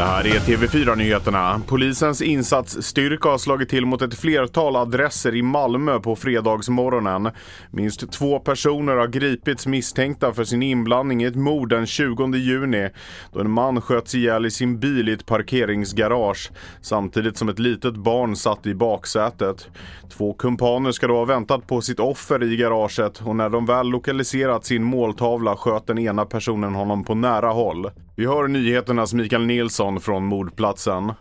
Det här är TV4-nyheterna. Polisens insatsstyrka har slagit till mot ett flertal adresser i Malmö på fredagsmorgonen. Minst två personer har gripits misstänkta för sin inblandning i ett mord den 20 juni då en man sköts ihjäl i sin bil i ett parkeringsgarage samtidigt som ett litet barn satt i baksätet. Två kumpaner ska då ha väntat på sitt offer i garaget och när de väl lokaliserat sin måltavla sköt den ena personen honom på nära håll. Vi hör nyheternas Mikael Nilsson från mordplatsen.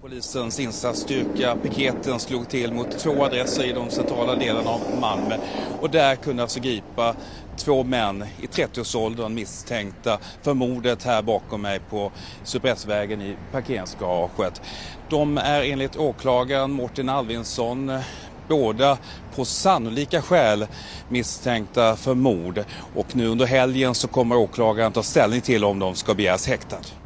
Polisens insatsstyrka, piketen, slog till mot två adresser i de centrala delarna av Malmö och där kunde alltså gripa två män i 30-årsåldern misstänkta för mordet här bakom mig på Cypressvägen i parkeringsgaraget. De är enligt åklagaren Mårten Alvinsson båda på sannolika skäl misstänkta för mord och nu under helgen så kommer åklagaren ta ställning till om de ska begäras häktade.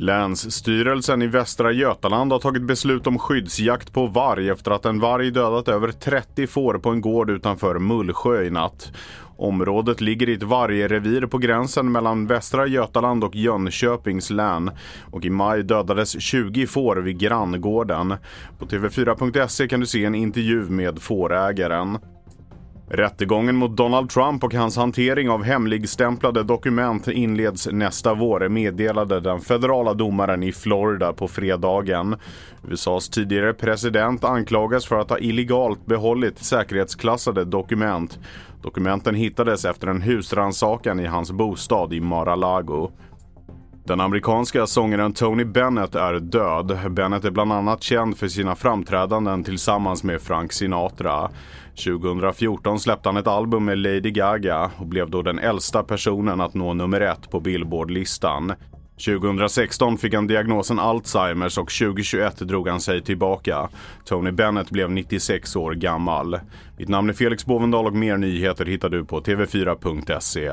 Länsstyrelsen i Västra Götaland har tagit beslut om skyddsjakt på varg efter att en varg dödat över 30 får på en gård utanför Mullsjö i natt. Området ligger i ett vargrevir på gränsen mellan Västra Götaland och Jönköpings län. Och i maj dödades 20 får vid granngården. På TV4.se kan du se en intervju med fårägaren. Rättegången mot Donald Trump och hans hantering av hemligstämplade dokument inleds nästa vår, meddelade den federala domaren i Florida på fredagen. USAs tidigare president anklagas för att ha illegalt behållit säkerhetsklassade dokument. Dokumenten hittades efter en husrannsakan i hans bostad i Mar-a-Lago. Den amerikanska sångaren Tony Bennett är död. Bennett är bland annat känd för sina framträdanden tillsammans med Frank Sinatra. 2014 släppte han ett album med Lady Gaga och blev då den äldsta personen att nå nummer ett på Billboard-listan. 2016 fick han diagnosen Alzheimers och 2021 drog han sig tillbaka. Tony Bennett blev 96 år gammal. Mitt namn är Felix Bovendal och mer nyheter hittar du på tv4.se.